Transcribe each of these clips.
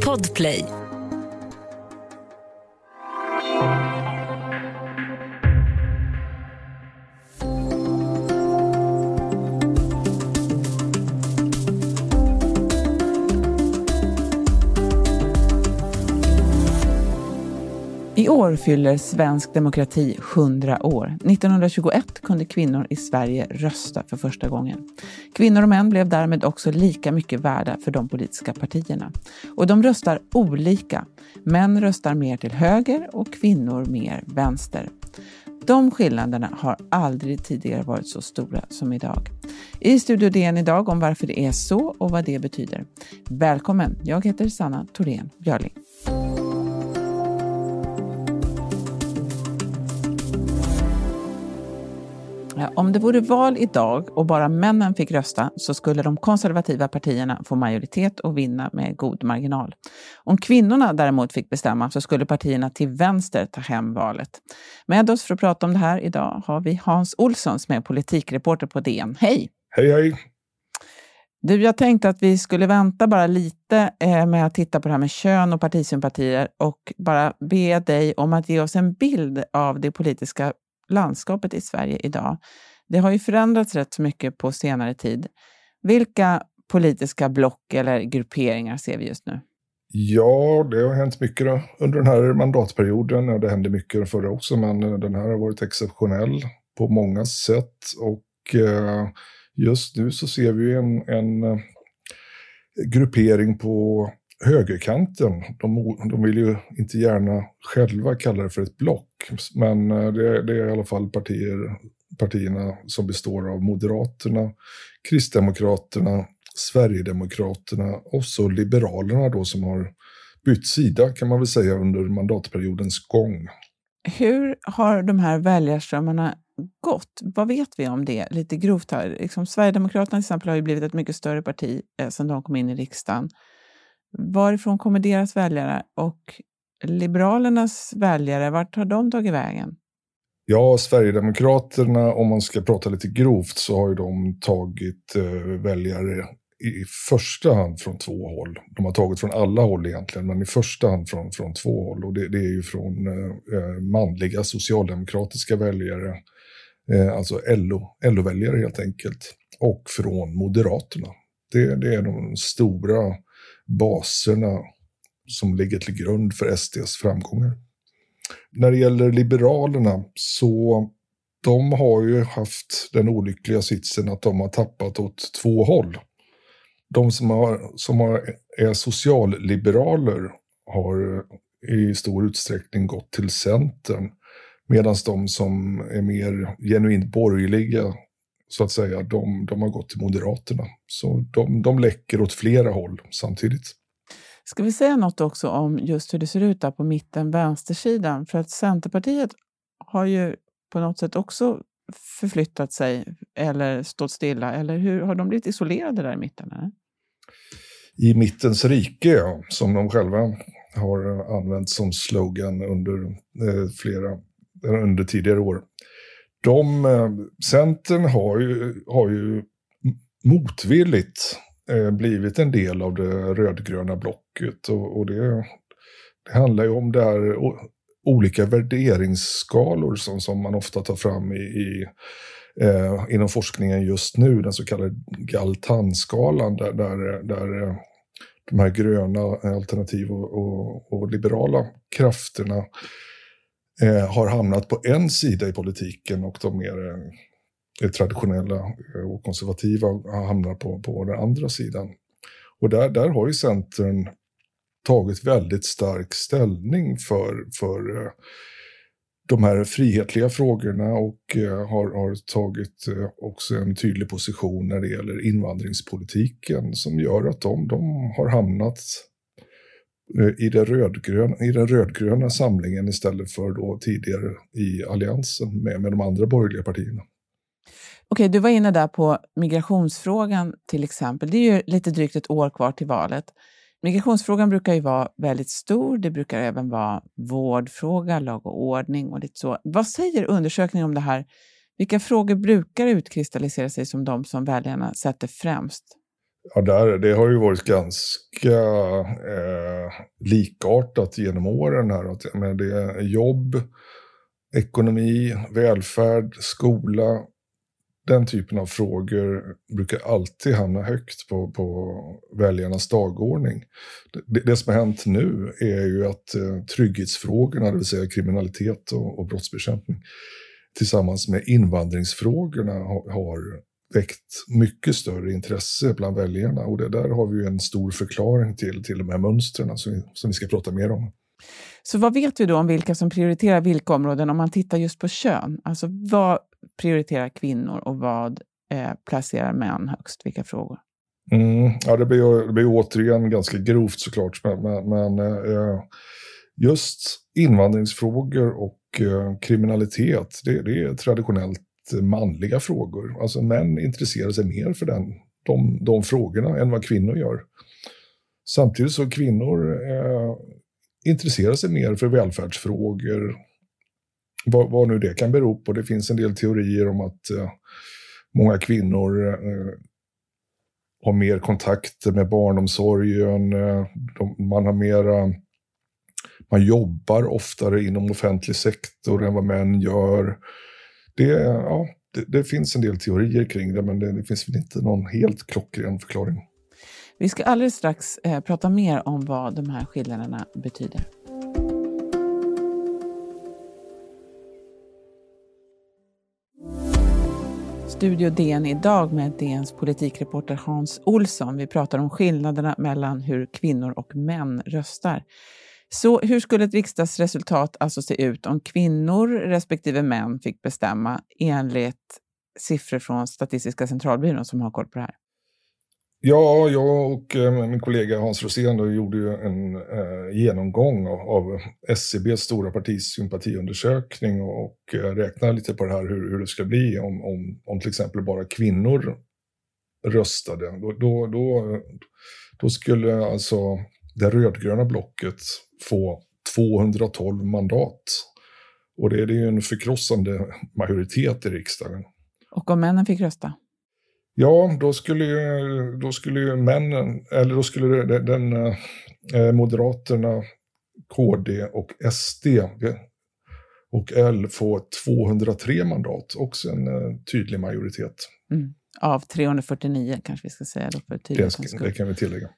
Podplay. År fyller svensk demokrati 100 år. 1921 kunde kvinnor i Sverige rösta för första gången. Kvinnor och män blev därmed också lika mycket värda för de politiska partierna. Och de röstar olika. Män röstar mer till höger och kvinnor mer vänster. De skillnaderna har aldrig tidigare varit så stora som idag. I Studio DN idag om varför det är så och vad det betyder. Välkommen! Jag heter Sanna Thorén Björling. Om det vore val idag och bara männen fick rösta så skulle de konservativa partierna få majoritet och vinna med god marginal. Om kvinnorna däremot fick bestämma så skulle partierna till vänster ta hem valet. Med oss för att prata om det här idag har vi Hans Olsson som är politikreporter på DN. Hej! Hej, hej! Du, jag tänkte att vi skulle vänta bara lite eh, med att titta på det här med kön och partisympatier och bara be dig om att ge oss en bild av det politiska landskapet i Sverige idag. Det har ju förändrats rätt så mycket på senare tid. Vilka politiska block eller grupperingar ser vi just nu? Ja, det har hänt mycket då. under den här mandatperioden. Ja, det hände mycket förra också, men eh, den här har varit exceptionell på många sätt. Och eh, just nu så ser vi en, en eh, gruppering på högerkanten, de, de vill ju inte gärna själva kalla det för ett block, men eh, det, det är i alla fall partier, partierna som består av Moderaterna, Kristdemokraterna, Sverigedemokraterna och så Liberalerna då som har bytt sida kan man väl säga under mandatperiodens gång. Hur har de här väljarströmmarna gått? Vad vet vi om det lite grovt? Här? Liksom Sverigedemokraterna till exempel har ju blivit ett mycket större parti eh, sedan de kom in i riksdagen. Varifrån kommer deras väljare och Liberalernas väljare, vart har de tagit vägen? Ja, Sverigedemokraterna, om man ska prata lite grovt, så har ju de tagit eh, väljare i första hand från två håll. De har tagit från alla håll egentligen, men i första hand från, från två håll. Och det, det är ju från eh, eh manliga socialdemokratiska väljare, eh, alltså LO-väljare helt enkelt, och från Moderaterna. Det, det är de stora baserna som ligger till grund för SDs framgångar. När det gäller Liberalerna så de har ju haft den olyckliga sitsen att de har tappat åt två håll. De som, har, som har, är socialliberaler har i stor utsträckning gått till Centern. Medan de som är mer genuint borgerliga, så att säga, de, de har gått till Moderaterna. Så de, de läcker åt flera håll samtidigt. Ska vi säga något också om just hur det ser ut där på mitten, vänstersidan? För att Centerpartiet har ju på något sätt också förflyttat sig eller stått stilla. Eller hur har de blivit isolerade där i mitten? Eller? I mittens rike, ja, som de själva har använt som slogan under eh, flera under tidigare år. De, eh, Centern har ju, har ju motvilligt eh, blivit en del av det rödgröna blocket. Och, och det, det, handlar ju om det här olika värderingsskalor som, som man ofta tar fram i, i eh, inom forskningen just nu, den så kallade Galtanskalan där, där, där eh, de här gröna alternativ och, och, och liberala krafterna eh, har hamnat på en sida i politiken och de mer eh, traditionella eh, och konservativa hamnar på, på den andra sidan. Och där, där har ju Centern tagit väldigt stark ställning för, för eh, de här frihetliga frågorna och eh, har, har tagit eh, också en tydlig position när det gäller invandringspolitiken som gör att de, de har hamnat Eh, i, det rödgröna, i den rödgröna samlingen istället för då tidigare i alliansen med, med de andra borgerliga partierna. Okej, du var inne där på migrationsfrågan till exempel. Det är ju lite drygt ett år kvar till valet. Migrationsfrågan brukar ju vara väldigt stor. Det brukar även vara vårdfråga, lag och ordning och lite så. Vad säger undersökningen om det här? Vilka frågor brukar utkristallisera sig som de som väljarna sätter främst? Ja, där, det har ju varit ganska eh, likartat genom åren här. Att, men det är jobb, ekonomi, välfärd, skola. Den typen av frågor brukar alltid hamna högt på, på väljarnas dagordning. Det, det som har hänt nu är ju att eh, trygghetsfrågorna, det vill säga kriminalitet och, och brottsbekämpning, tillsammans med invandringsfrågorna har, har väckt mycket större intresse bland väljarna. Och det där har vi ju en stor förklaring till, till de här mönstren som vi, som vi ska prata mer om. Så vad vet vi då om vilka som prioriterar vilka områden om man tittar just på kön? Alltså vad prioriterar kvinnor och vad eh, placerar män högst? Vilka frågor? Mm, ja, det blir, det blir återigen ganska grovt såklart, men, men eh, just invandringsfrågor och eh, kriminalitet, det, det, är traditionellt manliga frågor. Alltså män intresserar sig mer för den, de, de frågorna än vad kvinnor gör. Samtidigt så kvinnor eh, intresserar sig mer för välfärdsfrågor. Vad, vad, nu det kan bero på. Det finns en del teorier om att eh, många kvinnor eh, har mer kontakter med barnomsorgen. Eh, de, man har mera man jobbar oftare inom offentlig sektor än vad män gör det, ja, det, det, finns en del teorier kring det, men det, det, finns väl inte någon helt klockren förklaring. Vi ska alldeles strax eh, prata mer om vad de här skillnaderna betyder. Studio DN idag med DNs politikreporter Hans Olsson. Vi pratar om skillnaderna mellan hur kvinnor och män röstar. Så hur skulle ett riksdagsresultat alltså se ut om kvinnor respektive män fick bestämma enligt siffror från Statistiska centralbyrån som har koll på det här? Ja, jag och eh, min kollega Hans Rosén gjorde ju en eh, genomgång av, av SCBs stora partisympatiundersökning och eh, räknade lite på det här hur, hur det skulle bli om, om, om till exempel bara kvinnor röstade. Då, då, då, då skulle alltså det rödgröna blocket få 212 mandat. Och det är ju en förkrossande majoritet i riksdagen. Och om männen fick rösta? Ja, då skulle ju, då skulle ju männen, eller då skulle det, den, eh, Moderaterna, KD och SD och L få 203 mandat, också en eh, tydlig majoritet. Mm. Av 349 kanske vi ska säga då för det, det kan vi tillägga.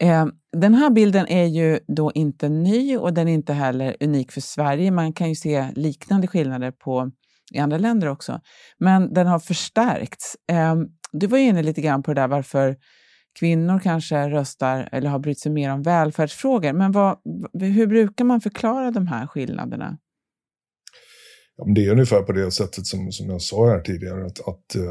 Eh, den här bilden är ju då inte ny och den är inte heller unik för Sverige. Man kan ju se liknande skillnader på, i andra länder också. Men den har förstärkts. Eh, du var ju inne lite grann på det där varför kvinnor kanske röstar eller har brytt sig mer om välfärdsfrågor. Men vad, hur brukar man förklara de här skillnaderna? Ja, det är ungefär på det sättet som, som jag sa här tidigare, att, att eh,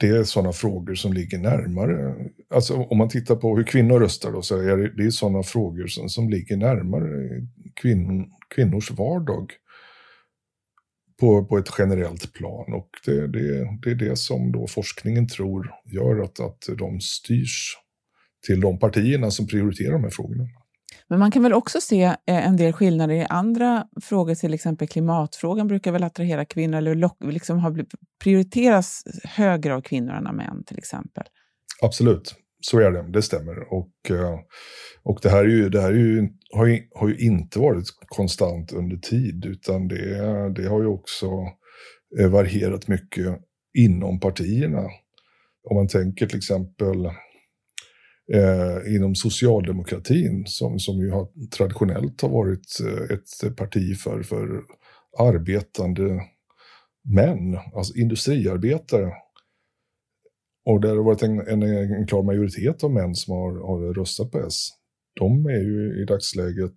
det är sådana frågor som ligger närmare. Alltså om man tittar på hur kvinnor röstar då, så är det, det är sådana frågor som, som ligger närmare kvinn, kvinnors vardag på, på ett generellt plan. Och det, det, det är det som då forskningen tror gör att, att de styrs till de partierna som prioriterar de här frågorna. Men man kan väl också se eh, en del skillnader i andra frågor, till exempel klimatfrågan brukar väl attrahera kvinnor eller lock, liksom har prioriteras högre av kvinnor än av män till exempel. Absolut, så är det, det stämmer. Och, eh, och det här, är ju, det här är ju, har, ju, har ju inte varit konstant under tid, utan det, det har ju också eh, varierat mycket inom partierna. Om man tänker till exempel eh, inom socialdemokratin som, som ju har, traditionellt har varit eh, ett parti för, för arbetande män, alltså industriarbetare. Och där har det varit en, en, en klar majoritet av män som har, har röstat på S. De är ju i dagsläget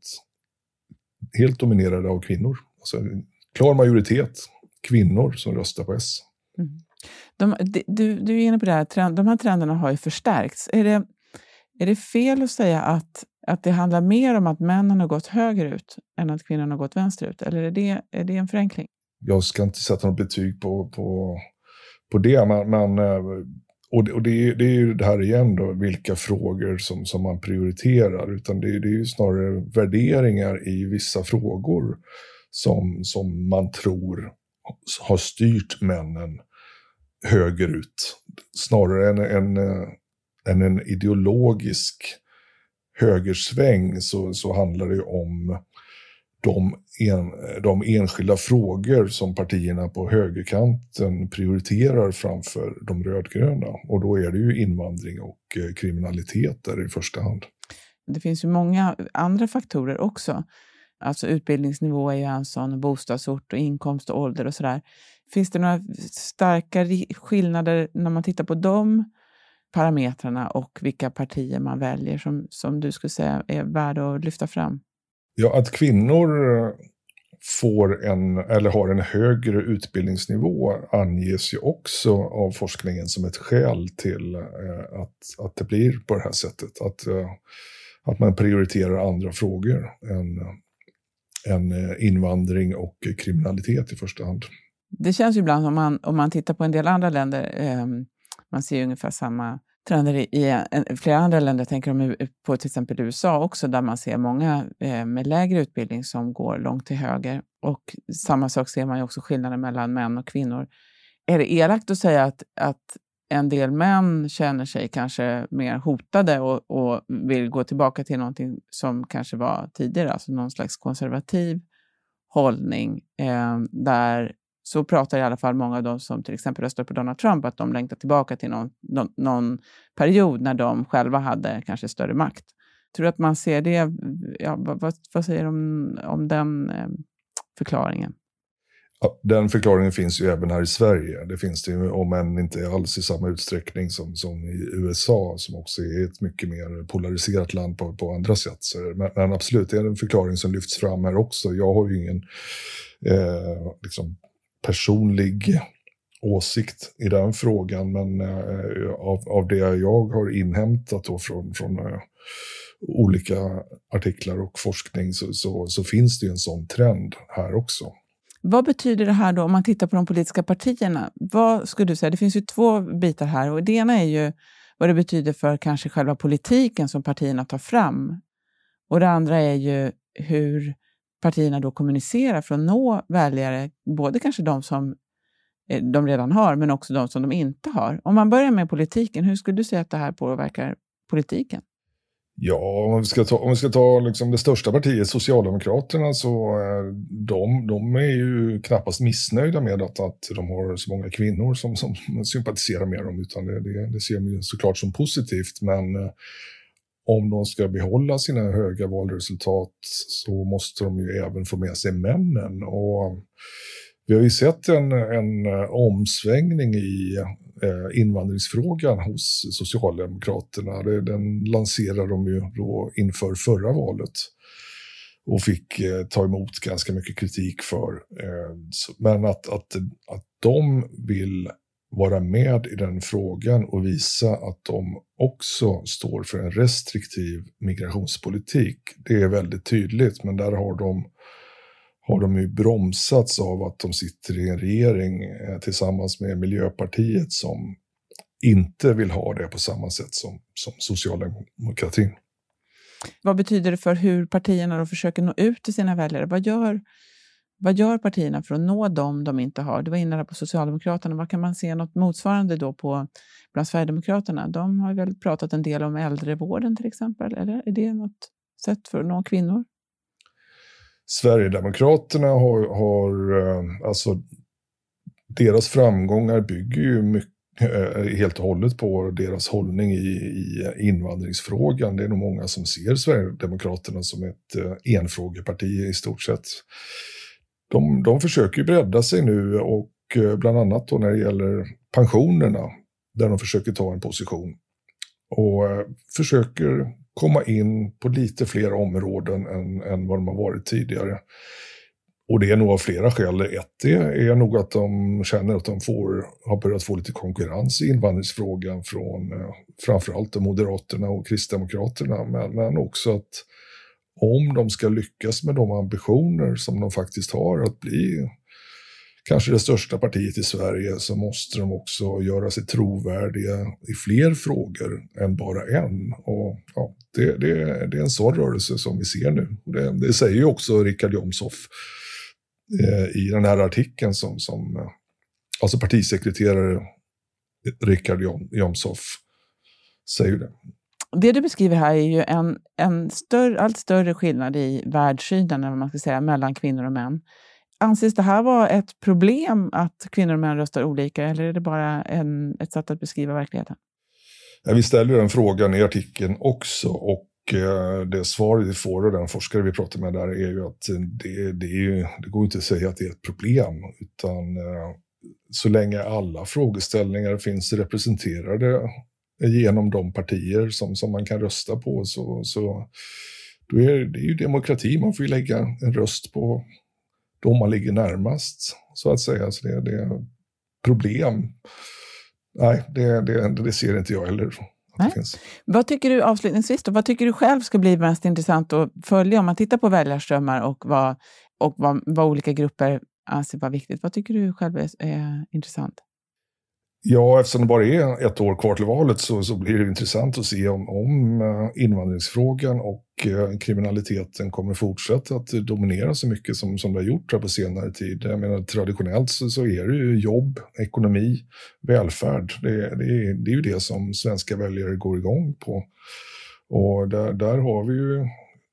helt dominerade av kvinnor. Alltså en klar majoritet kvinnor som röstar på S. Mm. De, du, du är inne på det här, de här trenderna har ju förstärkts. Är det, är det fel att säga att, att det handlar mer om att männen har gått högerut än att kvinnorna har gått vänsterut? Eller är det, är det en förenkling? Jag ska inte sätta något betyg på, på, på det, men, men eh, och, det, och det, är, det är ju det här igen då, vilka frågor som, som man prioriterar, utan det, det är ju snarare värderingar i vissa frågor som, som man tror har styrt männen högerut, snarare än, än eh, än en ideologisk högersväng så, så handlar det om de, en, de enskilda frågor som partierna på högerkanten prioriterar framför de rödgröna. Och då är det ju invandring och eh, kriminalitet där i första hand. Det finns ju många andra faktorer också. Alltså utbildningsnivå är ju en sån, bostadsort och inkomst och ålder och sådär. Finns det några starka skillnader när man tittar på dem? Parametrarna och vilka partier man väljer som, som du skulle säga är värda att lyfta fram? Ja, att kvinnor får en, eller har en högre utbildningsnivå anges ju också av forskningen som ett skäl till eh, att, att det blir på det här sättet. Att, eh, att man prioriterar andra frågor än, än eh, invandring och kriminalitet i första hand. Det känns ju ibland, om man, om man tittar på en del andra länder, eh, man ser ungefär samma trender i, i flera andra länder. Jag tänker på till exempel USA också, där man ser många eh, med lägre utbildning som går långt till höger. Och samma sak ser man ju också skillnaden mellan män och kvinnor. Är det elakt att säga att, att en del män känner sig kanske mer hotade och, och vill gå tillbaka till någonting som kanske var tidigare, alltså någon slags konservativ hållning eh, där så pratar i alla fall många av de som till exempel röstar på Donald Trump att de längtar tillbaka till någon, någon, någon period när de själva hade kanske större makt. Tror du att man ser det? Ja, vad, vad säger du om, om den eh, förklaringen? Ja, den förklaringen finns ju även här i Sverige. Det finns det ju, om än inte alls i samma utsträckning som, som i USA, som också är ett mycket mer polariserat land på, på andra sätt. Så, men, men, absolut, det är en förklaring som lyfts fram här också. Jag har ju ingen eh, liksom, personlig åsikt i den frågan, men eh, av, av det jag har inhämtat då från, från eh, olika artiklar och forskning så, så, så, finns det ju en sån trend här också. Vad betyder det här då om man tittar på de politiska partierna? Vad skulle du säga? Det finns ju två bitar här och det ena är ju vad det betyder för kanske själva politiken som partierna tar fram. Och det andra är ju hur partierna då kommunicerar för att nå väljare, både kanske de som eh, de redan har, men också de som de inte har. Om man börjar med politiken, hur skulle du säga att det här påverkar politiken? Ja, om vi ska ta, om vi ska ta liksom det största partiet, Socialdemokraterna, så är de, de är ju knappast missnöjda med att, att de har så många kvinnor som, som sympatiserar med dem, utan det, det, det ser de ju såklart som positivt. Men eh, om de ska behålla sina höga valresultat så måste de ju även få med sig männen. Och vi har ju sett en, en eh, omsvängning i eh, invandringsfrågan hos Socialdemokraterna. Den lanserade de ju då inför förra valet och fick eh, ta emot ganska mycket kritik för. Eh, men att, att, att de vill vara med i den frågan och visa att de också står för en restriktiv migrationspolitik. Det är väldigt tydligt, men där har de, har de ju bromsats av att de sitter i en regering eh, tillsammans med Miljöpartiet som inte vill ha det på samma sätt som, som socialdemokratin. Vad betyder det för hur partierna då försöker nå ut till sina väljare? Vad gör vad gör partierna för att nå dem de inte har? Du var inne på Socialdemokraterna. Vad kan man se något motsvarande då på bland Sverigedemokraterna? De har väl pratat en del om äldrevården till exempel. Eller är det något sätt för att nå kvinnor? Sverigedemokraterna har, har eh, alltså deras framgångar bygger ju mycket eh, helt och hållet på deras hållning i, i invandringsfrågan. Det är nog många som ser Sverigedemokraterna som ett eh, enfrågeparti i stort sett de, de försöker ju bredda sig nu och eh, bland annat då när det gäller pensionerna, där de försöker ta en position. Och eh, försöker komma in på lite fler områden än, än vad de har varit tidigare. Och det är nog av flera skäl. Ett det är nog att de känner att de får, har börjat få lite konkurrens i invandringsfrågan från eh, framförallt Moderaterna och Kristdemokraterna, men, men också att om de ska lyckas med de ambitioner som de faktiskt har att bli kanske det största partiet i Sverige så måste de också göra sig trovärdiga i fler frågor än bara en. Och ja, det, det, det är en sån rörelse som vi ser nu. Det, det säger ju också Richard Jomshoff eh, i den här artikeln som, som eh, alltså partisekreterare Richard Jomshoff säger det. Det du beskriver här är ju en, en större, allt större skillnad i världssynen eller man ska säga, mellan kvinnor och män. Anses det här vara ett problem att kvinnor och män röstar olika eller är det bara en, ett sätt att beskriva verkligheten? Ja, vi ställer den frågan i artikeln också och eh, det svar vi får och den forskare vi pratar med där är ju att det, det, är ju, det går inte att säga att det är ett problem utan eh, så länge alla frågeställningar finns representerade genom de partier som, som man kan rösta på så, så då är det är ju demokrati. Man får ju lägga en röst på de man ligger närmast, så att säga. Så det, det är problem. Nej, det, det, det ser inte jag heller. Vad tycker du avslutningsvis då, vad tycker du själv ska bli mest intressant att följa om man tittar på väljarströmmar och vad, och vad, vad olika grupper anser vara viktigt? Vad tycker du själv är, är intressant? Ja, eftersom det bara är ett år kvar till valet så, så blir det intressant att se om, om eh, invandringsfrågan och eh, kriminaliteten kommer fortsätta att dominera så mycket som, som det har gjort här på senare tid. Jag menar, traditionellt så, så är det ju jobb, ekonomi, välfärd. Det, det, är, det är ju det som svenska väljare går igång på. Och där, där har vi ju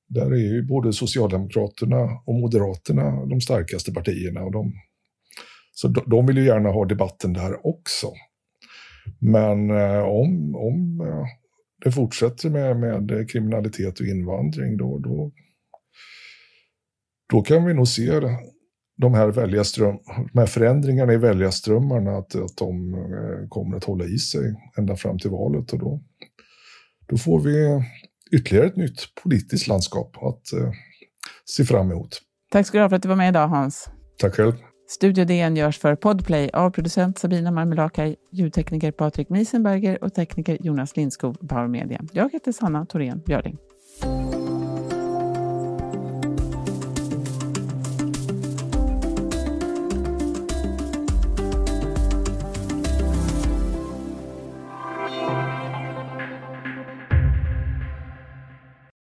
där är ju både Socialdemokraterna och Moderaterna de starkaste partierna. Och de så de, de vill ju gärna ha debatten där också. Men eh, om, om eh, det fortsätter med, med kriminalitet och invandring, då, då, då kan vi nog se de här, väljarström, de här förändringarna i väljarströmmarna, att, att de eh, kommer att hålla i sig ända fram till valet. Och då, då får vi ytterligare ett nytt politiskt landskap att eh, se fram emot. Tack ska du ha för att du var med idag, Hans. Tack själv. Studio DN görs för Podplay av producent Sabina Marmelakai, ljudtekniker Patrik Miesenberger och tekniker Jonas Lindskog, Power Media. Jag heter Sanna Thorén Björling.